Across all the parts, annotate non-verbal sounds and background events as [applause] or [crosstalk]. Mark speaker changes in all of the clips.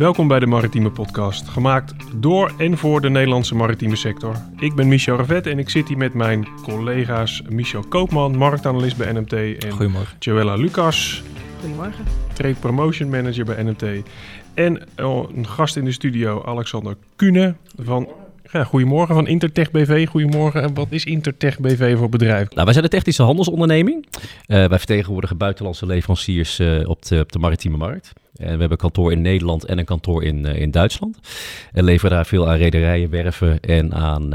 Speaker 1: Welkom bij de Maritieme Podcast, gemaakt door en voor de Nederlandse maritieme sector. Ik ben Michel Ravet en ik zit hier met mijn collega's Michel Koopman, marktanalist bij NMT en
Speaker 2: Goedemorgen.
Speaker 1: Joella Lucas,
Speaker 3: Goedemorgen.
Speaker 1: Trade Promotion Manager bij NMT. En oh, een gast in de studio, Alexander Kune van ja, goedemorgen van Intertech BV. Goedemorgen. En wat is Intertech BV voor bedrijf?
Speaker 2: Nou, wij zijn een technische handelsonderneming. Uh, wij vertegenwoordigen buitenlandse leveranciers uh, op, de, op de maritieme markt. En we hebben een kantoor in Nederland en een kantoor in, uh, in Duitsland. En leveren daar veel aan rederijen, werven en aan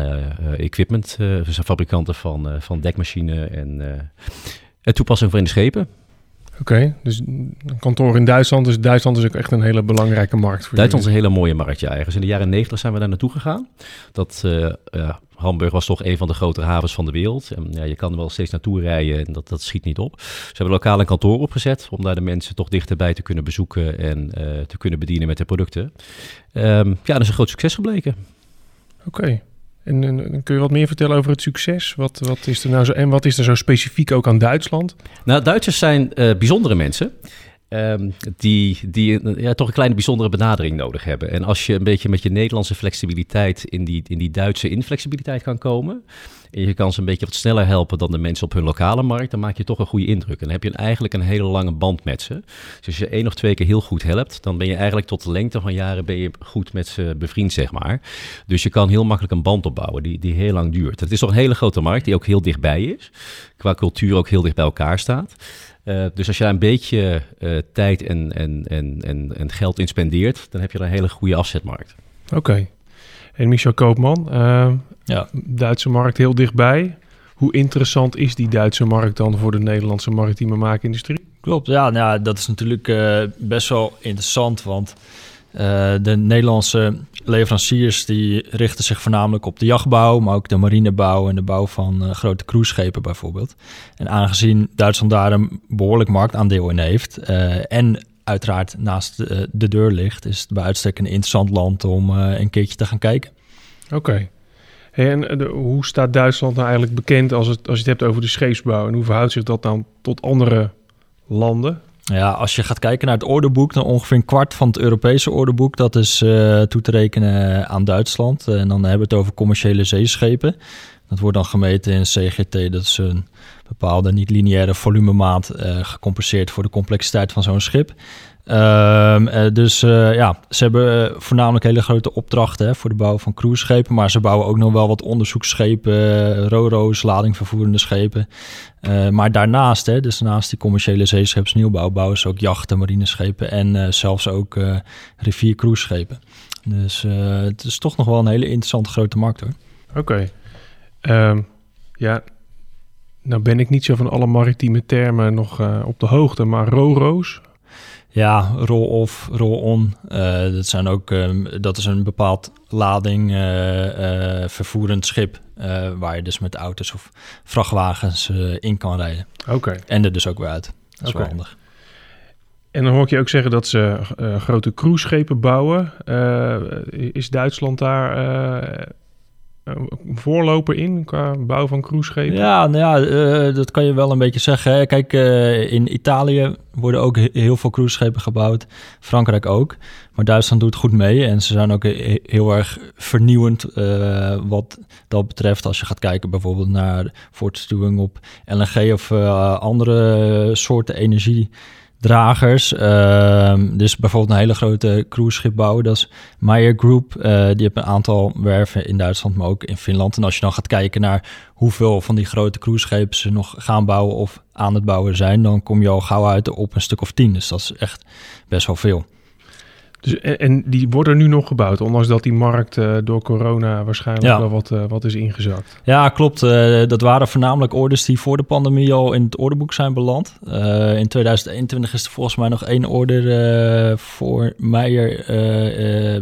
Speaker 2: equipment. we zijn fabrikanten van, van dekmachine en, en toepassing voor in de schepen.
Speaker 1: Oké, okay, dus een kantoor in Duitsland. Dus Duitsland is ook echt een hele belangrijke markt voor
Speaker 2: Duitsland is een hele mooie markt, ja. Ergens in de jaren negentig zijn we daar naartoe gegaan. Dat, uh, uh, Hamburg was toch een van de grotere havens van de wereld. En, ja, je kan er wel steeds naartoe rijden en dat, dat schiet niet op. Ze hebben lokaal een kantoor opgezet om daar de mensen toch dichterbij te kunnen bezoeken en uh, te kunnen bedienen met de producten. Um, ja, dat is een groot succes gebleken.
Speaker 1: Oké. Okay. En, kun je wat meer vertellen over het succes? Wat, wat is er nou zo, en wat is er zo specifiek ook aan Duitsland?
Speaker 2: Nou, Duitsers zijn uh, bijzondere mensen. Um, die, die ja, toch een kleine bijzondere benadering nodig hebben. En als je een beetje met je Nederlandse flexibiliteit in die, in die Duitse inflexibiliteit kan komen. En je kan ze een beetje wat sneller helpen dan de mensen op hun lokale markt. Dan maak je toch een goede indruk. En dan heb je eigenlijk een hele lange band met ze. Dus als je één of twee keer heel goed helpt. Dan ben je eigenlijk tot de lengte van jaren ben je goed met ze bevriend, zeg maar. Dus je kan heel makkelijk een band opbouwen die, die heel lang duurt. Het is toch een hele grote markt die ook heel dichtbij is. Qua cultuur ook heel dicht bij elkaar staat. Uh, dus als je daar een beetje uh, tijd en, en, en, en, en geld in spendeert, dan heb je daar een hele goede afzetmarkt.
Speaker 1: Oké. Okay. En Michel Koopman, uh, ja. Duitse markt heel dichtbij. Hoe interessant is die Duitse markt dan voor de Nederlandse maritieme maakindustrie?
Speaker 3: Klopt, ja, nou, dat is natuurlijk best wel interessant, want de Nederlandse leveranciers die richten zich voornamelijk op de jachtbouw, maar ook de marinebouw en de bouw van uh, grote cruiseschepen bijvoorbeeld. En aangezien Duitsland daar een behoorlijk marktaandeel in heeft uh, en uiteraard naast de, de, deur ligt, is het bij uitstek een interessant land om een keertje te gaan kijken.
Speaker 1: Oké. En hoe staat Duitsland nou eigenlijk bekend als, het, als je het hebt over de scheepsbouw? En hoe verhoudt zich dat dan tot andere landen?
Speaker 3: Ja, als je gaat kijken naar het orderboek, dan ongeveer een kwart van het Europese orderboek, dat is uh, toe te rekenen aan Duitsland. En dan hebben we het over commerciële zeeschepen. Dat wordt dan gemeten in CGT, dat is een bepaalde niet-lineaire volumemaat uh, gecompenseerd voor de complexiteit van zo'n schip. Um, uh, dus uh, ja, ze hebben voornamelijk hele grote opdrachten hè, voor de bouw van cruiseschepen. Maar ze bouwen ook nog wel wat onderzoeksschepen, roro's, ladingvervoerende schepen. Maar daarnaast, hè, dus naast die commerciële zeeschepsnieuwbouw, bouwen ze ook jachten, marineschepen en zelfs ook riviercruiseschepen. Dus het is toch nog wel een hele interessante grote markt hoor.
Speaker 1: Oké. Okay. Um, ja, nou ben ik niet zo van alle maritieme termen nog op de hoogte, maar roro's,
Speaker 3: ja, roll-off, roll-on. Uh, dat, zijn ook, um, dat is een bepaald lading uh, uh, vervoerend schip. waar je dus met auto's of vrachtwagens in kan rijden.
Speaker 1: Oké. Okay.
Speaker 3: En er dus ook weer uit. Dat is okay. wel handig.
Speaker 1: En dan hoor ik je ook zeggen dat ze grote cruiseschepen bouwen. is Duitsland daar voorloper in qua bouw van cruiseschepen?
Speaker 3: Ja, nou ja, uh, dat kan je wel een beetje zeggen. Hè. Kijk, uh, in Italië worden ook heel veel cruiseschepen gebouwd. Frankrijk ook. Maar Duitsland doet goed mee. En ze zijn ook heel erg vernieuwend wat dat betreft. Als je gaat kijken bijvoorbeeld naar voortstuwing op LNG of andere soorten energie dragers. Uh, dus bijvoorbeeld een hele grote cruiseschip bouwen. Dat is Meyer Group. Uh, die heeft een aantal werven in Duitsland, maar ook in Finland. En als je dan gaat kijken naar hoeveel van die grote cruiseschepen ze nog gaan bouwen of aan het bouwen zijn, dan kom je al gauw uit op een stuk of tien. Dus dat is echt best wel veel.
Speaker 1: Dus, en, die worden nu nog gebouwd, ondanks dat die markt uh, door corona waarschijnlijk ja. wel wat, uh, wat is ingezakt.
Speaker 3: Ja, klopt. Uh, dat waren voornamelijk orders die voor de pandemie al in het orderboek zijn beland. in 2021 is er volgens mij nog één order voor Meijer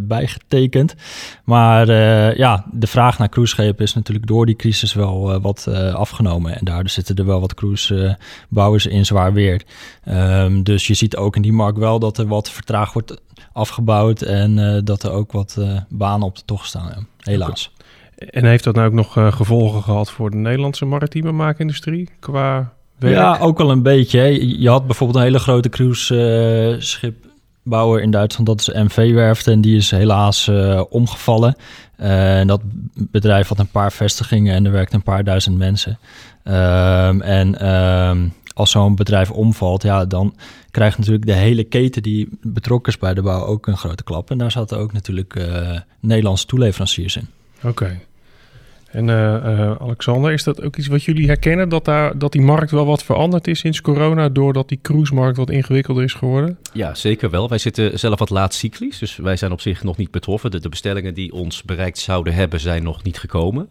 Speaker 3: bijgetekend. Maar ja, de vraag naar cruiseschepen is natuurlijk door die crisis wel wat afgenomen. En daardoor zitten er wel wat cruisebouwers in zwaar weer. Um, dus je ziet ook in die markt wel dat er wat vertraagd wordt afgebouwd en uh, dat er ook wat uh, banen op de tocht staan. Ja. Helaas.
Speaker 1: En heeft dat nou ook nog uh, gevolgen gehad voor de Nederlandse maritieme maakindustrie qua werk?
Speaker 3: Ja, ook wel een beetje. Hè. Je had bijvoorbeeld een hele grote cruiseschip bouwer in Duitsland, dat is MV Werft. En die is helaas omgevallen. en dat bedrijf had een paar vestigingen en er werkten een paar duizend mensen. Ehm, en ehm, als zo'n bedrijf omvalt, ja, dan krijgt natuurlijk de hele keten die betrokken is bij de bouw ook een grote klap. En daar zaten ook natuurlijk uh, Nederlandse toeleveranciers in.
Speaker 1: Oké. En uh, uh, Alexander, is dat ook iets wat jullie herkennen? Dat, daar, dat die markt wel wat veranderd is sinds corona, doordat die cruisemarkt wat ingewikkelder is geworden?
Speaker 2: Ja, zeker wel. Wij zitten zelf wat laat cyclisch, dus wij zijn op zich nog niet betroffen. De, de bestellingen die ons bereikt zouden hebben, zijn nog niet gekomen.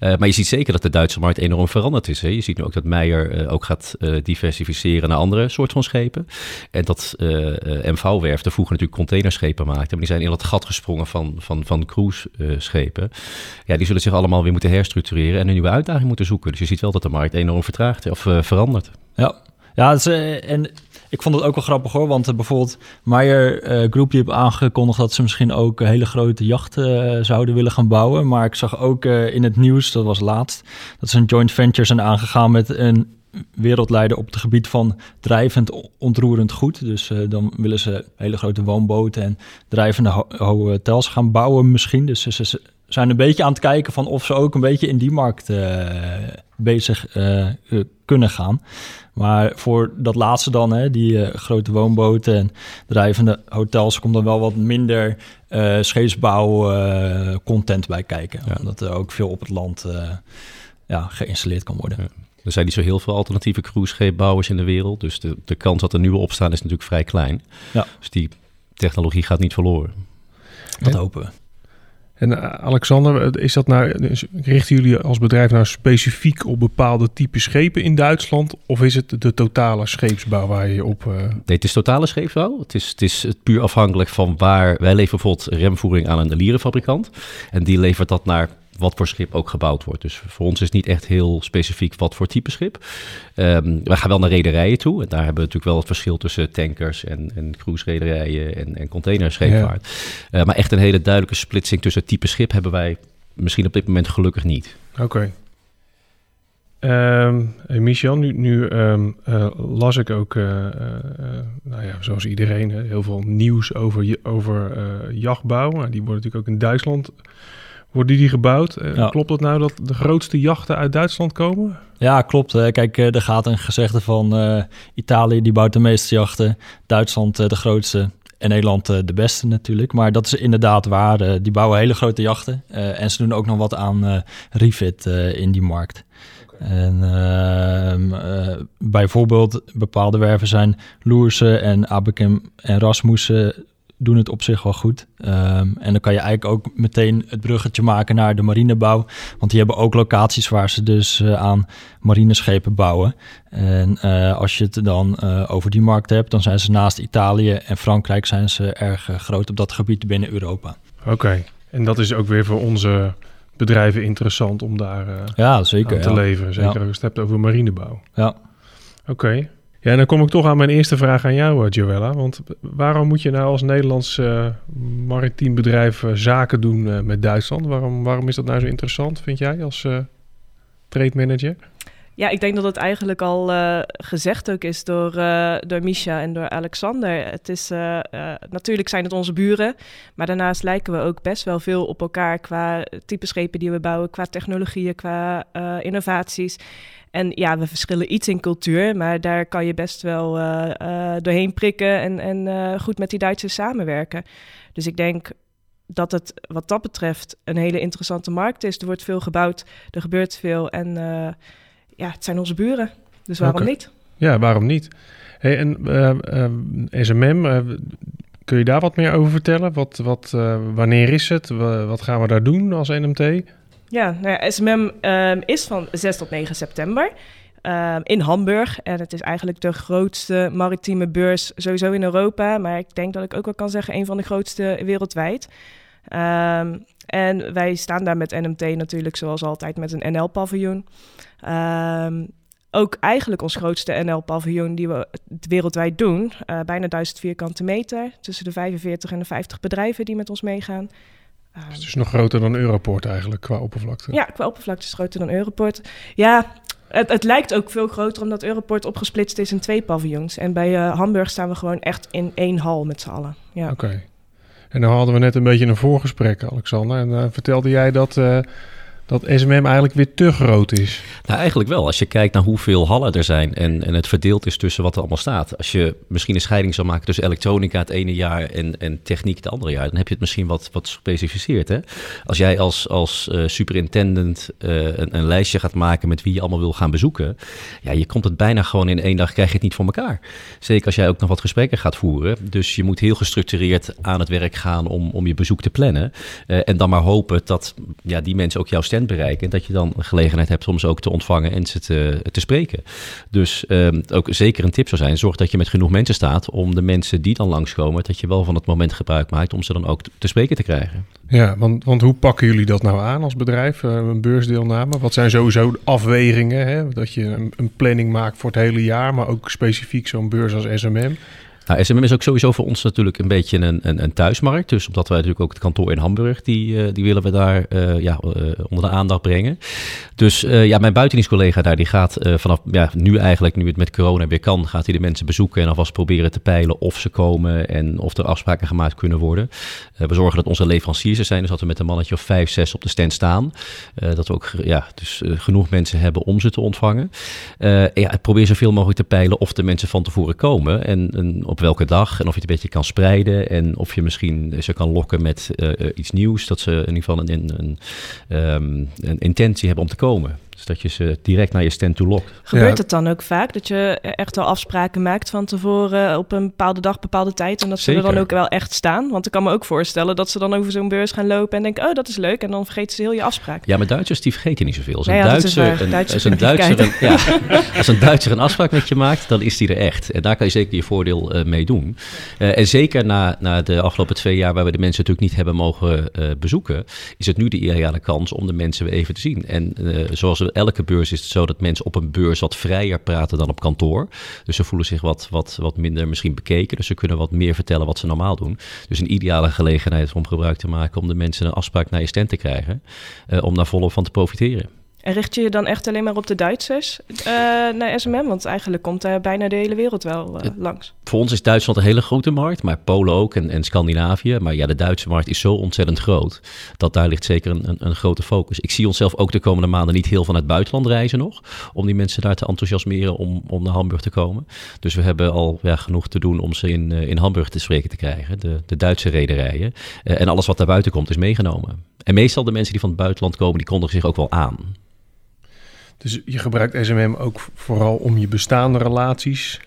Speaker 2: Uh, maar je ziet zeker dat de Duitse markt enorm veranderd is. Hè? Je ziet nu ook dat Meijer ook gaat diversificeren naar andere soorten van schepen. En dat MV-werften vroeger natuurlijk containerschepen maakten. Maar die zijn in dat gat gesprongen van, van, van cruiseschepen. ja, die zullen zich allemaal weer moeten herstructureren en een nieuwe uitdaging moeten zoeken. Dus je ziet wel dat de markt enorm vertraagt of uh, verandert.
Speaker 3: Ja, ja uh, en ik vond het ook wel grappig hoor, want uh, bijvoorbeeld Meyer Group die heeft aangekondigd dat ze misschien ook hele grote jachten zouden willen gaan bouwen. Maar ik zag ook in het nieuws, dat was laatst, dat ze een joint venture zijn aangegaan met een wereldleider op het gebied van drijvend ontroerend goed. Dus dan willen ze hele grote woonboten en drijvende ho hotels gaan bouwen misschien. Dus ze, zijn een beetje aan het kijken van of ze ook een beetje in die markt uh, bezig uh, kunnen gaan. Maar voor dat laatste dan, hè, die uh, grote woonboten en drijvende hotels, komt dan wel wat minder scheepsbouw content bij kijken. Ja. Omdat er ook veel op het land ja, geïnstalleerd kan worden. Ja.
Speaker 2: Er zijn niet zo heel veel alternatieve cruisescheepbouwers in de wereld. Dus de, de kans dat er nieuwe opstaan is natuurlijk vrij klein. Ja. Dus die technologie gaat niet verloren.
Speaker 3: Dat hopen we.
Speaker 1: En uh, Alexander, is dat nou, richten jullie als bedrijf nou specifiek op bepaalde type schepen in Duitsland? Of is het de totale scheepsbouw waar je op... Uh... Nee,
Speaker 2: het is totale scheepsbouw. Het is, het is puur afhankelijk van waar... Wij leveren bijvoorbeeld remvoering aan een delierenfabrikant. En die levert dat naar wat voor schip ook gebouwd wordt. Dus voor ons is niet echt heel specifiek wat voor type schip. Um, we gaan wel naar rederijen toe. En daar hebben we natuurlijk wel het verschil tussen tankers en, en cruise-rederijen en, en containerscheepvaart. Ja. Uh, maar echt een hele duidelijke splitsing tussen type schip hebben wij misschien op dit moment gelukkig niet.
Speaker 1: Oké. Okay. Um, hey Michel, nu, nu um, uh, las ik ook, uh, uh, nou ja, zoals iedereen, heel veel nieuws over, over jachtbouw. Nou, die worden natuurlijk ook in Duitsland worden die gebouwd? Uh, Klopt het nou dat de grootste jachten uit Duitsland komen?
Speaker 3: Ja, klopt. Kijk, eh, er gaat een gezegde van uh, Italië die bouwt de meeste jachten, Duitsland de grootste en Nederland de beste natuurlijk. Maar dat is inderdaad waar. die bouwen hele grote jachten en ze doen ook nog wat aan refit in die markt. En uh, bijvoorbeeld bepaalde werven zijn Loerse en Abekem en Rasmussen doen het op zich wel goed. Um, en dan kan je eigenlijk ook meteen het bruggetje maken naar de marinebouw. Want die hebben ook locaties waar ze dus uh, aan marineschepen bouwen. En uh, als je het dan uh, over die markt hebt, dan zijn ze naast Italië en Frankrijk zijn ze erg groot op dat gebied binnen Europa.
Speaker 1: Oké, okay. en dat is ook weer voor onze bedrijven interessant om daar
Speaker 3: ja, zeker,
Speaker 1: te
Speaker 3: ja.
Speaker 1: leveren. Zeker ja. als je het hebt over marinebouw.
Speaker 3: Ja.
Speaker 1: Oké. Okay. Ja, en dan kom ik toch aan mijn eerste vraag aan jou, eh, Joella. Want waarom moet je nou als Nederlands uh, maritiem bedrijf uh, zaken doen met Duitsland? Waarom, waarom is dat nou zo interessant, vind jij, als trade manager?
Speaker 4: Ja, ik denk dat het eigenlijk al uh, gezegd ook is door, uh, door Misha en door Alexander. Het is, uh, natuurlijk zijn het onze buren, maar daarnaast lijken we ook best wel veel op elkaar qua type schepen die we bouwen, qua technologieën, qua innovaties. En ja, we verschillen iets in cultuur, maar daar kan je best wel doorheen prikken en, en goed met die Duitsers samenwerken. Dus ik denk dat het wat dat betreft een hele interessante markt is. Er wordt veel gebouwd, er gebeurt veel en ja, het zijn onze buren. Dus waarom okay. niet?
Speaker 1: Ja, waarom niet? Hey, en uh, uh, SMM, uh, kun je daar wat meer over vertellen? Wat, wat, wanneer is het? wat gaan we daar doen als NMT?
Speaker 4: Ja, nou ja SMM um, is van 6 tot 9 september. Um, in Hamburg. En het is eigenlijk de grootste maritieme beurs sowieso in Europa. Maar ik denk dat ik ook wel kan zeggen, een van de grootste wereldwijd. Um, en wij staan daar met NMT natuurlijk zoals altijd met een NL-paviljoen. Um, ook eigenlijk ons grootste NL-paviljoen die we wereldwijd doen. Uh, bijna 1000 vierkante meter. Tussen de 45 en de 50 bedrijven die met ons meegaan.
Speaker 1: Uh, het is nog groter dan Europort eigenlijk qua oppervlakte.
Speaker 4: Ja, qua oppervlakte is het groter dan Europort. Ja, het, het, lijkt ook veel groter omdat Europort opgesplitst is in twee paviljoens. En bij uh, Hamburg staan we gewoon echt in één hal met z'n allen. Ja.
Speaker 1: Oké. En dan hadden we net een beetje een voorgesprek, Alexander. En uh, vertelde jij dat dat SMM eigenlijk weer te groot is.
Speaker 2: Nou, eigenlijk wel. Als je kijkt naar hoeveel hallen er zijn en, en het verdeeld is tussen wat er allemaal staat. Als je misschien een scheiding zou maken tussen elektronica het ene jaar en, en techniek het andere jaar, dan heb je het misschien wat, wat gespecificeerd. Hè? Als jij als, als uh, superintendent uh, een, een, lijstje gaat maken met wie je allemaal wil gaan bezoeken, ja, je komt het bijna gewoon in één dag, krijg je het niet voor elkaar. Zeker als jij ook nog wat gesprekken gaat voeren. Dus je moet heel gestructureerd aan het werk gaan om, om je bezoek te plannen. Uh, en dan maar hopen dat ja, die mensen ook jouw bereiken. En dat je dan gelegenheid hebt om ze ook te ontvangen en ze te, te spreken. Dus um, ook zeker een tip zou zijn, zorg dat je met genoeg mensen staat om de mensen die dan langskomen, dat je wel van het moment gebruik maakt om ze dan ook te spreken te krijgen.
Speaker 1: Ja, want, want hoe pakken jullie dat nou aan als bedrijf, uh, een beursdeelname? Wat zijn sowieso afwegingen? Hè? Dat je een planning maakt voor het hele jaar, maar ook specifiek zo'n beurs als SMM.
Speaker 2: Nou, SMM is ook sowieso voor ons natuurlijk een beetje een, een, een thuismarkt. Dus omdat wij natuurlijk ook het kantoor in Hamburg, die, uh, die willen we daar uh, ja, uh, onder de aandacht brengen. Dus ja, mijn buitendienstcollega daar, die gaat vanaf ja, nu eigenlijk, nu het met corona weer kan, gaat hij de mensen bezoeken en alvast proberen te peilen of ze komen en of er afspraken gemaakt kunnen worden. we zorgen dat onze leveranciers er zijn, dus dat we met een mannetje of vijf, zes op de stand staan. dat we ook ja, dus, genoeg mensen hebben om ze te ontvangen. ja, probeer zoveel mogelijk te peilen of de mensen van tevoren komen en, en op welke dag en of je het een beetje kan spreiden en of je misschien ze kan lokken met uh, iets nieuws, dat ze in ieder geval een, een, een, een intentie hebben om te komen. Dus dat je ze direct naar je stand toe lokt.
Speaker 4: Gebeurt ja. het dan ook vaak dat je echt wel afspraken maakt van tevoren op een bepaalde dag, bepaalde tijd en dat
Speaker 2: Zeker.
Speaker 4: ze er dan ook wel echt staan? Want ik kan me ook voorstellen dat ze dan over zo'n beurs gaan lopen en denken, oh dat is leuk en dan vergeten ze heel je afspraak.
Speaker 2: Ja, maar Duitsers die vergeten niet zoveel. Als een,
Speaker 4: ja, dat
Speaker 2: Duitser, een,
Speaker 4: Duitsers
Speaker 2: als, een Duitser een, ja, [laughs] als een Duitser een afspraak met je maakt, dan is die er echt. En daar kan je zeker je voordeel uh, mee doen. Uh, en zeker na, na de afgelopen twee jaar waar we de mensen natuurlijk niet hebben mogen uh, bezoeken, is het nu de ideale kans om de mensen weer even te zien. En zoals elke beurs is het zo dat mensen op een beurs wat vrijer praten dan op kantoor. Dus ze voelen zich wat, wat, wat minder misschien bekeken. Dus ze kunnen wat meer vertellen wat ze normaal doen. Dus een ideale gelegenheid om gebruik te maken om de mensen een afspraak naar je stand te krijgen. Uh, om daar volop van te profiteren.
Speaker 4: En richt je je dan echt alleen maar op de Duitsers uh, naar SMM? Want eigenlijk komt daar bijna de hele wereld wel uh, langs.
Speaker 2: Voor ons is Duitsland een hele grote markt, maar Polen ook en, Scandinavië. Maar ja, de Duitse markt is zo ontzettend groot dat daar ligt zeker een, een, een, grote focus. Ik zie onszelf ook de komende maanden niet heel van het buitenland reizen nog, om die mensen daar te enthousiasmeren om, om naar Hamburg te komen. Dus we hebben al ja, genoeg te doen om ze in, uh, in Hamburg te spreken te krijgen, de, de Duitse rederijen. en alles wat daar buiten komt is meegenomen. En meestal de mensen die van het buitenland komen, die kondigen zich ook wel aan.
Speaker 1: Dus je gebruikt SMM ook vooral om je bestaande relaties,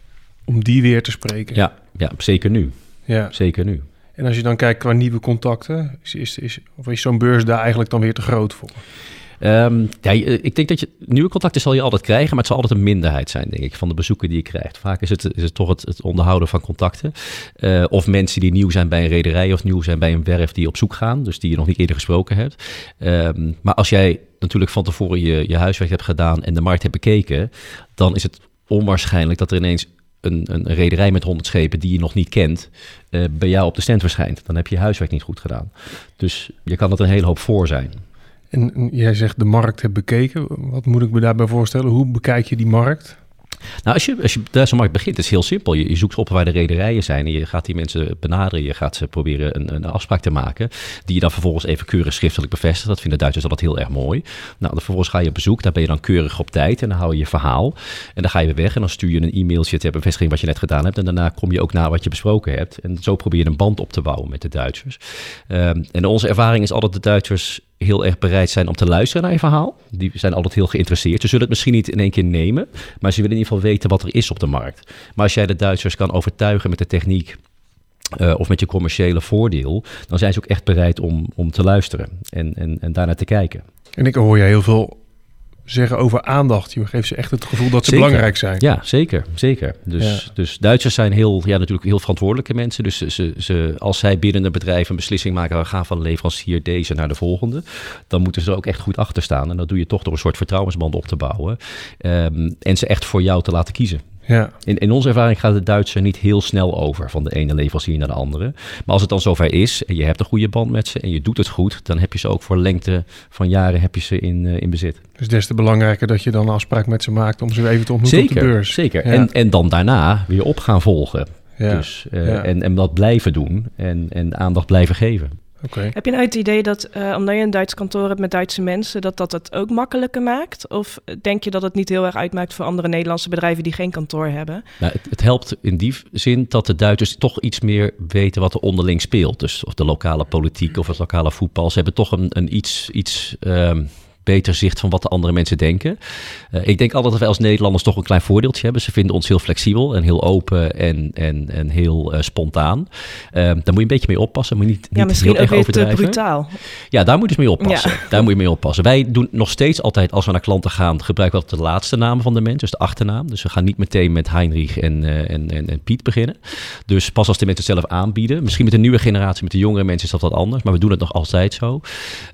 Speaker 1: om die weer te spreken.
Speaker 2: Ja, ja zeker nu.
Speaker 1: Ja.
Speaker 2: Zeker nu.
Speaker 1: En als je dan kijkt qua nieuwe contacten, is, is, is, of is zo'n beurs daar eigenlijk dan weer te groot voor?
Speaker 2: Um, ja, ik denk dat je nieuwe contacten zal je altijd krijgen, maar het zal altijd een minderheid zijn, denk ik, van de bezoeken die je krijgt. Vaak is het, is het toch het, het onderhouden van contacten. Uh, of mensen die nieuw zijn bij een rederij of nieuw zijn bij een werf die op zoek gaan, dus die je nog niet eerder gesproken hebt. Um, maar als jij natuurlijk van tevoren je, je huiswerk hebt gedaan en de markt hebt bekeken, dan is het onwaarschijnlijk dat er ineens een, een rederij met 100 schepen die je nog niet kent, uh, bij jou op de stand verschijnt. Dan heb je je huiswerk niet goed gedaan. Dus je kan er een hele hoop voor zijn.
Speaker 1: En jij zegt de markt hebt bekeken. Wat moet ik me daarbij voorstellen? Hoe bekijk je die markt?
Speaker 2: Nou, als je, als je op deze markt begint, is het heel simpel. Je, je zoekt op waar de rederijen zijn en je gaat die mensen benaderen. Je gaat ze proberen een, een afspraak te maken, die je dan vervolgens even keurig schriftelijk bevestigt. Dat vinden Duitsers altijd heel erg mooi. Nou, dan vervolgens ga je op bezoek, daar ben je dan keurig op tijd en dan hou je je verhaal. En dan ga je weer weg en dan stuur je een e-mailtje ter bevestiging wat je net gedaan hebt. En daarna kom je ook naar wat je besproken hebt. En zo probeer je een band op te bouwen met de Duitsers. Um, en onze ervaring is altijd de Duitsers heel erg bereid zijn om te luisteren naar je verhaal. Die zijn altijd heel geïnteresseerd. Ze zullen het misschien niet in één keer nemen, maar ze willen in ieder geval weten wat er is op de markt. Maar als jij de Duitsers kan overtuigen met de techniek uh, of met je commerciële voordeel, dan zijn ze ook echt bereid om, om te luisteren en, en, en daarnaar te kijken.
Speaker 1: En ik hoor je heel veel zeggen over aandacht. Je geeft ze echt het gevoel dat ze
Speaker 2: zeker.
Speaker 1: belangrijk zijn.
Speaker 2: Ja, zeker. zeker. Dus, ja. dus Duitsers zijn heel, ja, natuurlijk heel verantwoordelijke mensen. Dus ze, ze, als zij binnen een bedrijf een beslissing maken... we gaan van leverancier deze naar de volgende... dan moeten ze er ook echt goed achter staan. En dat doe je toch door een soort vertrouwensband op te bouwen. Um, en ze echt voor jou te laten kiezen.
Speaker 1: Ja.
Speaker 2: In, in onze ervaring gaat de Duitser niet heel snel over van de ene leverancier naar de andere. Maar als het dan zover is en je hebt een goede band met ze en je doet het goed, dan heb je ze ook voor lengte van jaren heb je ze in, uh, in bezit.
Speaker 1: Dus des te belangrijker dat je dan een afspraak met ze maakt om ze even te ontmoeten
Speaker 2: zeker,
Speaker 1: op de beurs.
Speaker 2: Zeker,
Speaker 1: Ja.
Speaker 2: en, en dan daarna weer op gaan volgen.
Speaker 1: Ja.
Speaker 2: Dus, uh,
Speaker 1: Ja.
Speaker 2: en, en dat blijven doen en, en aandacht blijven geven.
Speaker 4: Heb je nou het idee dat, uh, omdat je een Duits kantoor hebt met Duitse mensen, dat dat het ook makkelijker maakt? Of denk je dat het niet heel erg uitmaakt voor andere Nederlandse bedrijven die geen kantoor hebben?
Speaker 2: Nou, het, het, helpt in die zin dat de Duitsers toch iets meer weten wat er onderling speelt. Dus of de lokale politiek of het lokale voetbal. Ze hebben toch een, een iets, iets um, beter zicht van wat de andere mensen denken. Uh, ik denk altijd dat wij als Nederlanders toch een klein voordeeltje hebben. Ze vinden ons heel flexibel en heel open en, en, en heel uh, spontaan. Uh, daar moet je een beetje mee oppassen. Moet je niet,
Speaker 4: ja,
Speaker 2: niet
Speaker 4: misschien
Speaker 2: heel
Speaker 4: ook
Speaker 2: erg
Speaker 4: weer te
Speaker 2: overdrijven.
Speaker 4: brutaal.
Speaker 2: Ja, daar moet je dus mee oppassen.
Speaker 4: Ja.
Speaker 2: Daar moet je mee oppassen. Wij doen nog steeds altijd, als we naar klanten gaan, gebruiken we altijd de laatste naam van de mens, dus de achternaam. Dus we gaan niet meteen met Heinrich en, uh, en, en, en, Piet beginnen. Dus pas als de mensen het zelf aanbieden. Misschien met de nieuwe generatie, met de jongere mensen is dat wat anders, maar we doen het nog altijd zo.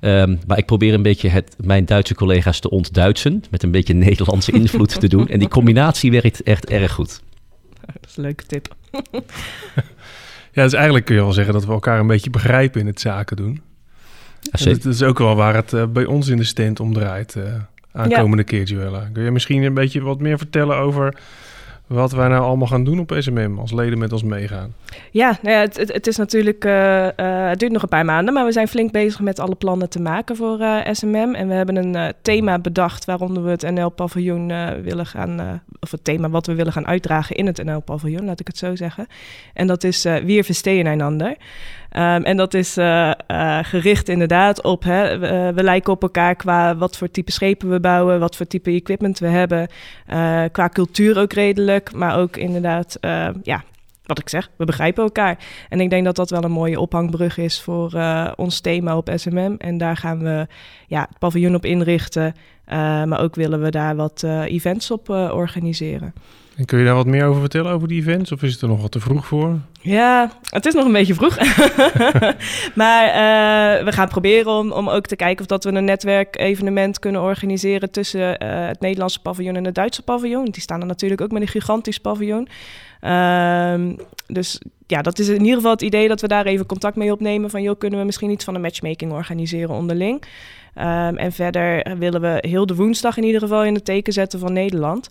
Speaker 2: Um, maar ik probeer een beetje het, mijn Duitse collega's te ontduitsen, met een beetje [laughs] Nederlandse invloed te doen. En die combinatie werkt echt erg goed.
Speaker 4: Dat is een leuke tip. [laughs]
Speaker 1: Ja, dus eigenlijk kun je wel zeggen dat we elkaar een beetje begrijpen in het zaken doen.
Speaker 2: Ja,
Speaker 1: dat is ook wel waar het uh, bij ons in de stand om draait uh, aankomende ja. keer, Joella. Kun je misschien een beetje wat meer vertellen over wat wij nou allemaal gaan doen op SMM als leden met ons meegaan?
Speaker 4: Ja, nou ja het, het, is natuurlijk, uh, uh, het duurt nog een paar maanden, maar we zijn flink bezig met alle plannen te maken voor uh, SMM. En we hebben een thema bedacht waaronder we het NL-paviljoen willen gaan, of het thema wat we willen gaan uitdragen in het NL-paviljoen, laat ik het zo zeggen. En dat is Wir verstehen einander. Um, en dat is uh, uh, gericht inderdaad op, hè, we, we, lijken op elkaar qua wat voor type schepen we bouwen, wat voor type equipment we hebben, qua cultuur ook redelijk, maar ook inderdaad, ja, wat ik zeg, we begrijpen elkaar. En ik denk dat dat wel een mooie ophangbrug is voor ons thema op SMM. En daar gaan we ja, het paviljoen op inrichten, maar ook willen we daar wat events op organiseren.
Speaker 1: En kun je daar wat meer over vertellen, over die events? Of is het er nog wat te vroeg voor?
Speaker 4: Ja, het is nog een beetje vroeg. [laughs] maar uh, we gaan proberen om, om ook te kijken of dat we een netwerkevenement kunnen organiseren tussen uh, het Nederlandse paviljoen en het Duitse paviljoen. Die staan er natuurlijk ook met een gigantisch paviljoen. Uh, dus ja, dat is in ieder geval het idee dat we daar even contact mee opnemen. Van joh, kunnen we misschien iets van een matchmaking organiseren onderling. Um, en verder willen we heel de woensdag in ieder geval in het teken zetten van Nederland.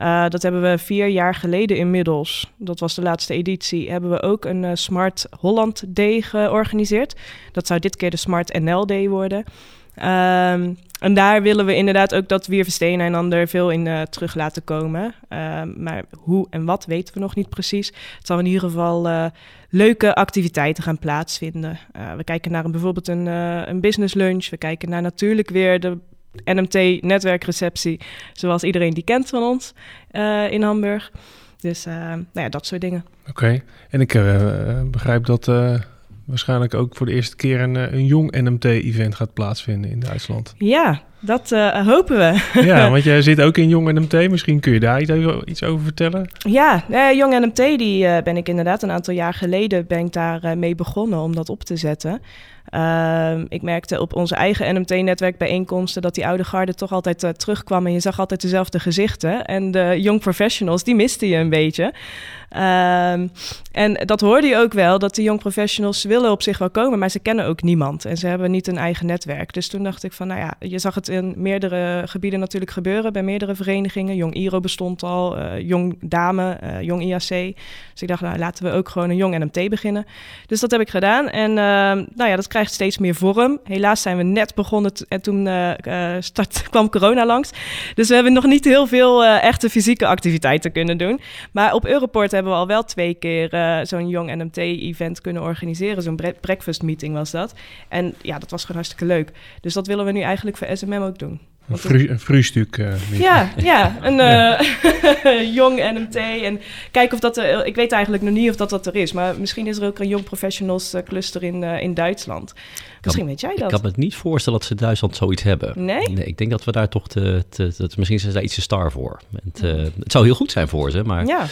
Speaker 4: Uh, dat hebben we vier jaar geleden inmiddels, dat was de laatste editie, hebben we ook een uh, Smart Holland Day georganiseerd. Dat zou dit keer de Smart NL Day worden. Um, en daar willen we inderdaad ook dat Wir verstehen einander veel in uh, terug laten komen. Uh, maar hoe en wat weten we nog niet precies. Het zal in ieder geval uh, leuke activiteiten gaan plaatsvinden. Uh, we kijken naar een, bijvoorbeeld een, een business lunch. We kijken naar natuurlijk weer de NMT-netwerkreceptie. Zoals iedereen die kent van ons in Hamburg. Dus nou ja, dat soort dingen.
Speaker 1: Oké, en ik begrijp dat waarschijnlijk ook voor de eerste keer een, een jong NMT-event gaat plaatsvinden in Duitsland.
Speaker 4: Ja, dat uh, hopen we. [laughs]
Speaker 1: ja, want [laughs] jij zit ook in Jong NMT. Misschien kun je daar iets over vertellen?
Speaker 4: Ja, uh, Jong NMT die, uh, ben ik inderdaad een aantal jaar geleden ben ik daar mee begonnen om dat op te zetten. Uh, ik merkte op onze eigen NMT-netwerkbijeenkomsten dat die oude garde toch altijd uh, terugkwam en je zag altijd dezelfde gezichten. En de young professionals, die miste je een beetje. Uh, en dat hoorde je ook wel, dat de young professionals willen op zich wel komen, maar ze kennen ook niemand en ze hebben niet een eigen netwerk. Dus toen dacht ik van, nou ja, je zag het in meerdere gebieden natuurlijk gebeuren, bij meerdere verenigingen. Jong Iro bestond al, uh, Jong Dame, uh, Jong IAC. Dus ik dacht, nou laten we ook gewoon een Jong NMT beginnen. Dus dat heb ik gedaan en nou ja, dat krijgt steeds meer vorm. Helaas zijn we net begonnen en toen uh, start, [laughs] kwam corona langs. Dus we hebben nog niet heel veel uh, echte fysieke activiteiten kunnen doen. Maar op Europort hebben we al wel twee keer zo'n Jong NMT-event kunnen organiseren. Zo'n bre breakfast meeting was dat. En ja, dat was gewoon hartstikke leuk. Dus dat willen we nu eigenlijk voor SMM ook doen.
Speaker 1: Een, een vroegstuk. Uh,
Speaker 4: ja, ja, een [laughs] uh, [laughs] jong NMT. En kijken of dat er. Ik weet eigenlijk nog niet of dat, dat er is. Maar misschien is er ook een jong professionals uh, cluster in, in Duitsland. Misschien weet jij dat.
Speaker 2: Ik kan me niet voorstellen dat ze in Duitsland zoiets hebben.
Speaker 4: Nee?
Speaker 2: nee ik denk dat we daar toch te. te, te misschien zijn ze daar iets te star voor. Het, het zou heel goed zijn voor ze, maar.
Speaker 4: Ja.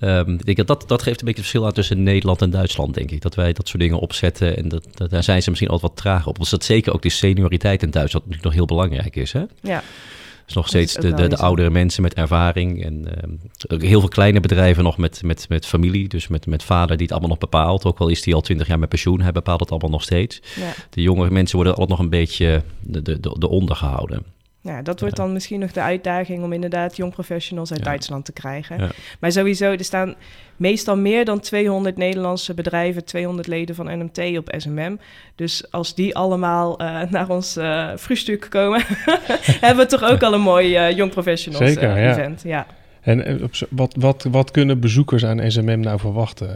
Speaker 2: Um, ik denk dat, dat geeft een beetje het verschil aan tussen Nederland en Duitsland, denk ik. Dat wij dat soort dingen opzetten en dat, dat, daar zijn ze misschien altijd wat traag op. Dus dat zeker ook de senioriteit in Duitsland natuurlijk nog heel belangrijk is. Hè?
Speaker 4: Ja.
Speaker 2: Dus nog steeds de, de, de, oudere mensen met ervaring. En uh, heel veel kleine bedrijven nog met, met, met familie. Dus met, met vader die het allemaal nog bepaalt. Ook al is hij al twintig jaar met pensioen, hij bepaalt het allemaal nog steeds. Ja. De jongere mensen worden altijd nog een beetje de, de, de, de ondergehouden.
Speaker 4: Ja, dat wordt dan misschien nog de uitdaging om inderdaad jong professionals uit Duitsland te krijgen. Maar sowieso, er staan meestal meer dan 200 Nederlandse bedrijven, 200 leden van NMT op SMM. Dus als die allemaal uh, [laughs] naar ons uh, vroegstuk komen, [laughs] hebben we toch ook al een mooi uh, jong professionals Zeker, event. Ja.
Speaker 1: En wat, wat, wat kunnen bezoekers aan SMM nou verwachten?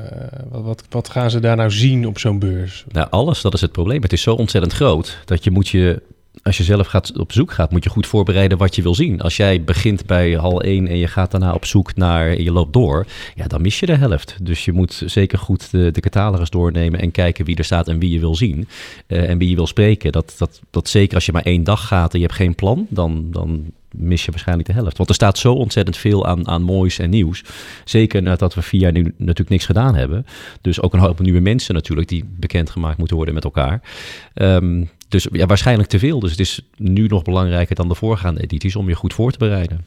Speaker 1: Wat, wat, wat gaan ze daar nou zien op zo'n beurs?
Speaker 2: Nou, alles, dat is het probleem. Het is zo ontzettend groot dat je moet je als je zelf gaat, op zoek gaat, moet je goed voorbereiden wat je wil zien. Als jij begint bij hal 1 en je gaat daarna op zoek naar, je loopt door, ja, dan mis je de helft. Dus je moet zeker goed de, de catalogus doornemen en kijken wie er staat en wie je wil zien uh, en wie je wil spreken. Dat, dat, dat zeker als je maar één dag gaat en je hebt geen plan, dan, dan mis je waarschijnlijk de helft. Want er staat zo ontzettend veel aan, aan moois en nieuws. Zeker nadat we vier jaar nu natuurlijk niks gedaan hebben. Dus ook een hoop nieuwe mensen natuurlijk die bekendgemaakt moeten worden met elkaar. Um, dus ja, waarschijnlijk te veel. Dus het is nu nog belangrijker dan de voorgaande edities om je goed voor te bereiden.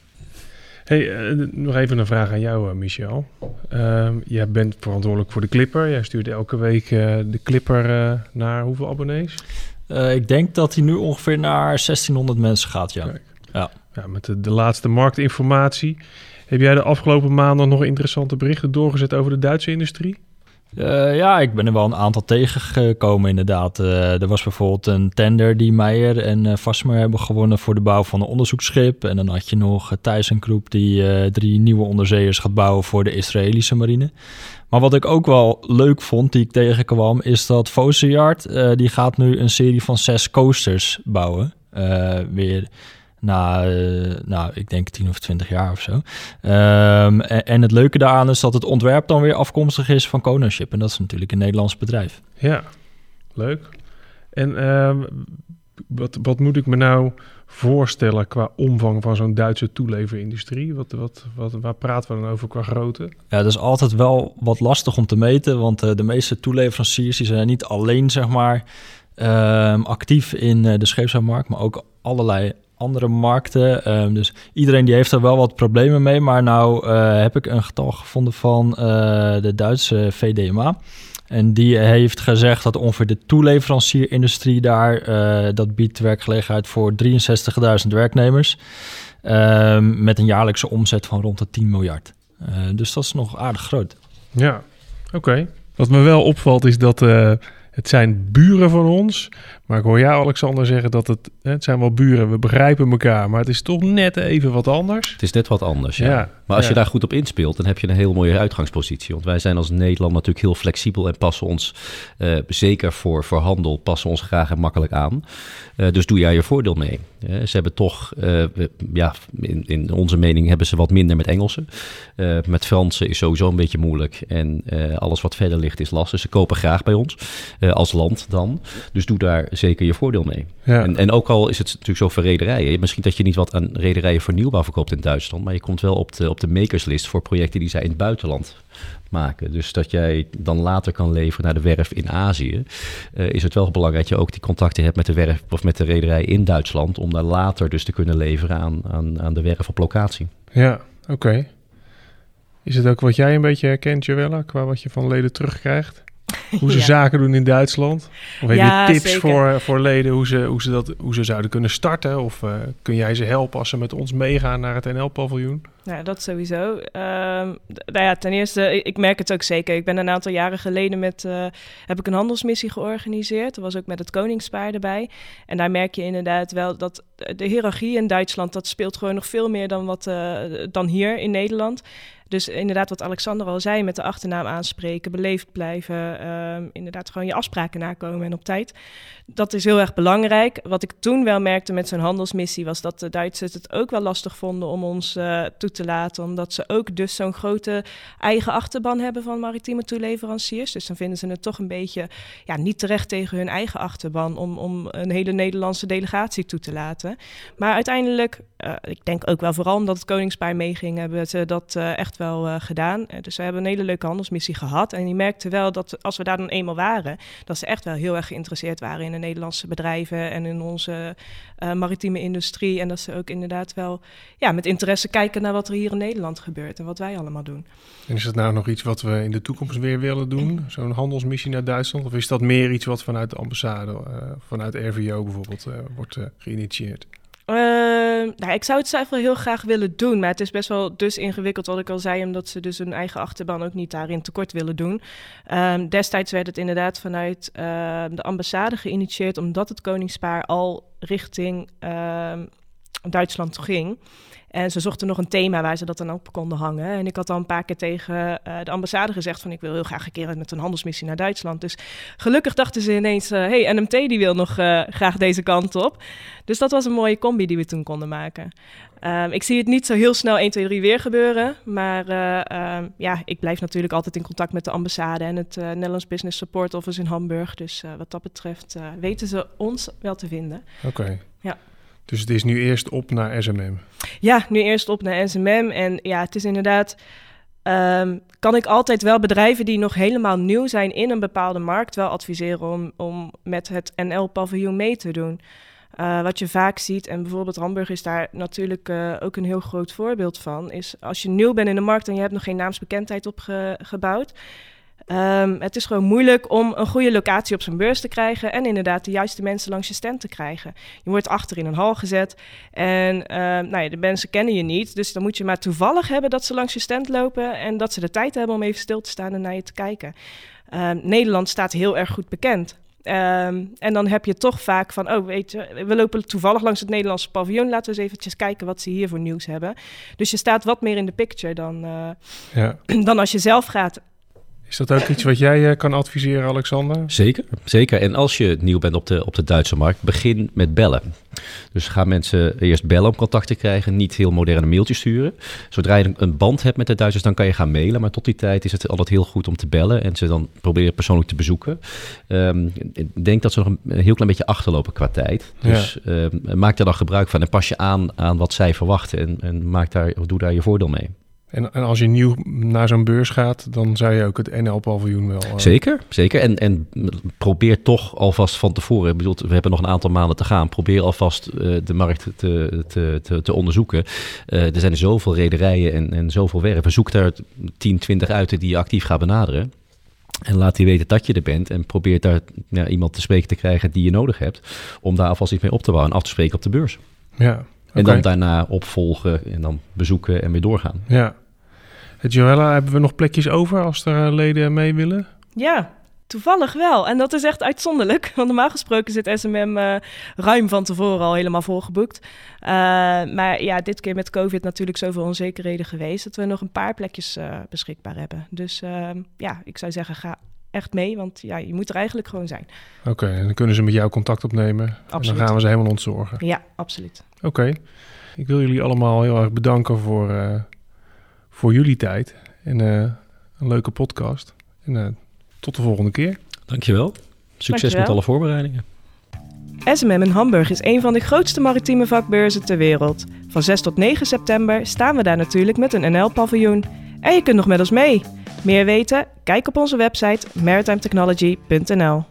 Speaker 1: Hey, uh, nog even een vraag aan jou, uh, Michel. Uh, jij bent verantwoordelijk voor de Clipper. Jij stuurt elke week uh, de Clipper naar hoeveel abonnees?
Speaker 3: ik denk dat hij nu ongeveer naar 1600 mensen gaat, ja.
Speaker 1: Ja. ja. met de, de, laatste marktinformatie. Heb jij de afgelopen maanden nog interessante berichten doorgezet over de Duitse industrie?
Speaker 3: Uh, ja, ik ben er wel een aantal tegengekomen inderdaad. Uh, er was bijvoorbeeld een tender die Meijer en uh, hebben gewonnen voor de bouw van een onderzoeksschip. En dan had je nog Thijssen Groep die drie nieuwe onderzeeërs gaat bouwen voor de Israëlische marine. Maar wat ik ook wel leuk vond, die ik tegenkwam, is dat Voseyard, die gaat nu een serie van zes coasters bouwen. weer na, uh, nou, ik denk 10 of 20 jaar of zo. Um, en, en, het leuke daaraan is dat het ontwerp dan weer afkomstig is van Conaship. En dat is natuurlijk een Nederlands bedrijf.
Speaker 1: Ja, leuk. En uh, wat, wat moet ik me nou voorstellen qua omvang van zo'n Duitse toeleverindustrie? Wat, wat, wat, waar praten we dan over qua grootte?
Speaker 3: Ja, dat is altijd wel wat lastig om te meten, want uh, de meeste toeleveranciers die zijn niet alleen zeg maar uh, actief in uh, de scheepsbouwmarkt, maar ook allerlei andere markten. Um, dus iedereen die heeft er wel wat problemen mee. Maar nou uh, heb ik een getal gevonden van uh, de Duitse VDMA. En die heeft gezegd dat ongeveer de toeleverancierindustrie daar... Uh, dat biedt werkgelegenheid voor 63.000 werknemers. Um, met een jaarlijkse omzet van rond de 10 miljard. dus dat is nog aardig groot.
Speaker 1: Ja, oké. Wat me wel opvalt is dat het zijn buren van ons. Maar ik hoor jou, Alexander, zeggen dat het, het zijn wel buren, we begrijpen elkaar. Maar het is toch net even wat anders.
Speaker 2: Het is net wat anders, ja. maar als je daar goed op inspeelt, dan heb je een heel mooie uitgangspositie. Want wij zijn als Nederland natuurlijk heel flexibel en passen ons, uh, zeker voor, voor handel, passen ons graag en makkelijk aan. Uh, dus doe jij je voordeel mee. ze hebben toch, ja, in, in, onze mening hebben ze wat minder met Engelsen. met Fransen is sowieso een beetje moeilijk. En alles wat verder ligt is lastig. Ze kopen graag bij ons, als land dan. Dus doe daar zeker je voordeel mee. Ja. En, en ook al is het natuurlijk zo voor rederijen. Misschien dat je niet wat aan rederijen voor nieuwbouw verkoopt in Duitsland. Maar je komt wel op de, op de makerslist voor projecten die zij in het buitenland maken. Dus dat jij dan later kan leveren naar de werf in Azië. Uh, is het wel belangrijk dat je ook die contacten hebt met de werf of met de rederij in Duitsland. Om daar later dus te kunnen leveren aan, aan, aan de werf op locatie.
Speaker 1: Ja, oké. Is het ook wat jij een beetje herkent, Joella, qua wat je van leden terugkrijgt? [laughs] hoe ze zaken doen in Duitsland? Of heb je tips voor, voor leden hoe ze, hoe, ze dat, hoe ze zouden kunnen starten? Of uh, kun jij ze helpen als ze met ons meegaan naar het NL-paviljoen?
Speaker 4: Ja, dat sowieso. Um, nou ja, ten eerste, ik merk het ook zeker. Ik ben een aantal jaren geleden met, uh, heb ik een handelsmissie georganiseerd. Dat was ook met het Koningspaar erbij. En daar merk je inderdaad wel dat de hiërarchie in Duitsland, dat speelt gewoon nog veel meer dan, wat, uh, dan hier in Nederland. Dus inderdaad, wat Alexander al zei, met de achternaam aanspreken, beleefd blijven, um, inderdaad gewoon je afspraken nakomen en op tijd. Dat is heel erg belangrijk. Wat ik toen wel merkte met zo'n handelsmissie was dat de Duitsers het ook wel lastig vonden om ons uh, toe te laten, omdat ze ook dus zo'n grote eigen achterban hebben van maritieme toeleveranciers. Dus dan vinden ze het toch een beetje ja, niet terecht tegen hun eigen achterban om, om een hele Nederlandse delegatie toe te laten. Maar uiteindelijk eh, ik denk ook wel vooral omdat het Koningspaar meeging, hebben ze dat uh, echt wel uh, gedaan. dus we hebben een hele leuke handelsmissie gehad. En die merkte wel dat als we daar dan eenmaal waren, dat ze echt wel heel erg geïnteresseerd waren in de Nederlandse bedrijven en in onze maritieme industrie. En dat ze ook inderdaad wel ja, met interesse kijken naar wat er hier in Nederland gebeurt en wat wij allemaal doen.
Speaker 1: En is dat nou nog iets wat we in de toekomst weer willen doen? Zo'n handelsmissie naar Duitsland? Of is dat meer iets wat vanuit de ambassade, vanuit RVO bijvoorbeeld, wordt geïnitieerd?
Speaker 4: Uh, nou, ik zou het zelf wel heel graag willen doen, maar het is best wel dus ingewikkeld, wat ik al zei, omdat ze dus hun eigen achterban ook niet daarin tekort willen doen. Um, destijds werd het inderdaad vanuit uh, de ambassade geïnitieerd, omdat het koningspaar al richting Duitsland ging. En ze zochten nog een thema waar ze dat dan op konden hangen. En ik had al een paar keer tegen uh, de ambassade gezegd van ik wil heel graag een keer met een handelsmissie naar Duitsland. Dus gelukkig dachten ze ineens, uh, hey NMT die wil nog uh, graag deze kant op. Dus dat was een mooie combi die we toen konden maken. Um, ik zie het niet zo heel snel 1, 2, 3 weer gebeuren. Maar um, ja, ik blijf natuurlijk altijd in contact met de ambassade en het Nederlands Business Support Office in Hamburg. Dus wat dat betreft weten ze ons wel te vinden.
Speaker 1: Oké. Okay.
Speaker 4: Ja.
Speaker 1: Dus het is nu eerst op naar SMM?
Speaker 4: Ja, nu eerst op naar SMM. En ja, het is inderdaad... Um, kan ik altijd wel bedrijven die nog helemaal nieuw zijn in een bepaalde markt wel adviseren om, om met het NL-paviljoen mee te doen. Uh, wat je vaak ziet, en bijvoorbeeld Hamburg is daar natuurlijk uh, ook een heel groot voorbeeld van, is als je nieuw bent in de markt en je hebt nog geen naamsbekendheid opgebouwd, Um, het is gewoon moeilijk om een goede locatie op zijn beurs te krijgen en inderdaad de juiste mensen langs je stand te krijgen. Je wordt achter in een hal gezet en um, nou ja, de mensen kennen je niet, dus dan moet je maar toevallig hebben dat ze langs je stand lopen en dat ze de tijd hebben om even stil te staan en naar je te kijken. Um, Nederland staat heel erg goed bekend. Um, en dan heb je toch vaak van, oh weet je, we lopen toevallig langs het Nederlandse paviljoen. Laten we eens eventjes kijken wat ze hier voor nieuws hebben. Dus je staat wat meer in de picture dan, uh, ja. [clears throat] dan als je zelf gaat.
Speaker 1: Is dat ook iets wat jij uh, kan adviseren, Alexander?
Speaker 2: Zeker, zeker. En als je nieuw bent op de, op de Duitse markt, begin met bellen. Dus ga mensen eerst bellen om contact te krijgen, niet heel moderne mailtjes sturen. Zodra je een band hebt met de Duitsers, dan kan je gaan mailen. Maar tot die tijd is het altijd heel goed om te bellen en ze dan proberen persoonlijk te bezoeken. Um, ik denk dat ze nog een, heel klein beetje achterlopen qua tijd. Dus ja. um, maak daar dan gebruik van en pas je aan aan wat zij verwachten en, en maak daar, doe daar je voordeel mee.
Speaker 1: En, en, als je nieuw naar zo'n beurs gaat, dan zou je ook het NL-paviljoen wel... Uh...
Speaker 2: Zeker, zeker. En, en probeer toch alvast van tevoren, ik bedoel, we hebben nog een aantal maanden te gaan, probeer alvast uh, de markt te, te, te, te onderzoeken. Uh, er zijn zoveel rederijen en, en zoveel werven. Zoek daar 10, 20 uit die je actief gaat benaderen. En laat die weten dat je er bent. En probeer daar ja, iemand te spreken te krijgen die je nodig hebt. Om daar alvast iets mee op te bouwen en af te spreken op de beurs.
Speaker 1: Ja,
Speaker 2: en dan daarna opvolgen en dan bezoeken en weer doorgaan.
Speaker 1: Ja. Het Joella, hebben we nog plekjes over als er leden mee willen?
Speaker 4: Ja, toevallig wel. En dat is echt uitzonderlijk. [laughs] Want normaal gesproken zit SMM uh, ruim van tevoren al helemaal volgeboekt. Uh, maar ja, dit keer met COVID natuurlijk zoveel onzekerheden geweest... dat we nog een paar plekjes uh, beschikbaar hebben. Dus ja, ik zou zeggen, ga echt mee, want ja, je moet er eigenlijk gewoon zijn.
Speaker 1: Oké, okay, en dan kunnen ze met jou contact opnemen. Absoluut. En dan gaan we ze helemaal ontzorgen.
Speaker 4: Ja, absoluut.
Speaker 1: Oké. Okay. Ik wil jullie allemaal heel erg bedanken voor, uh, voor jullie tijd. En uh, een leuke podcast. En uh, tot de volgende keer.
Speaker 2: Dankjewel. Succes Dankjewel. met alle voorbereidingen.
Speaker 4: SMM in Hamburg is een van de grootste maritieme vakbeurzen ter wereld. Van 6 tot 9 september staan we daar natuurlijk met een NL-paviljoen. En je kunt nog met ons mee. Meer weten? Kijk op onze website maritimetechnology.nl.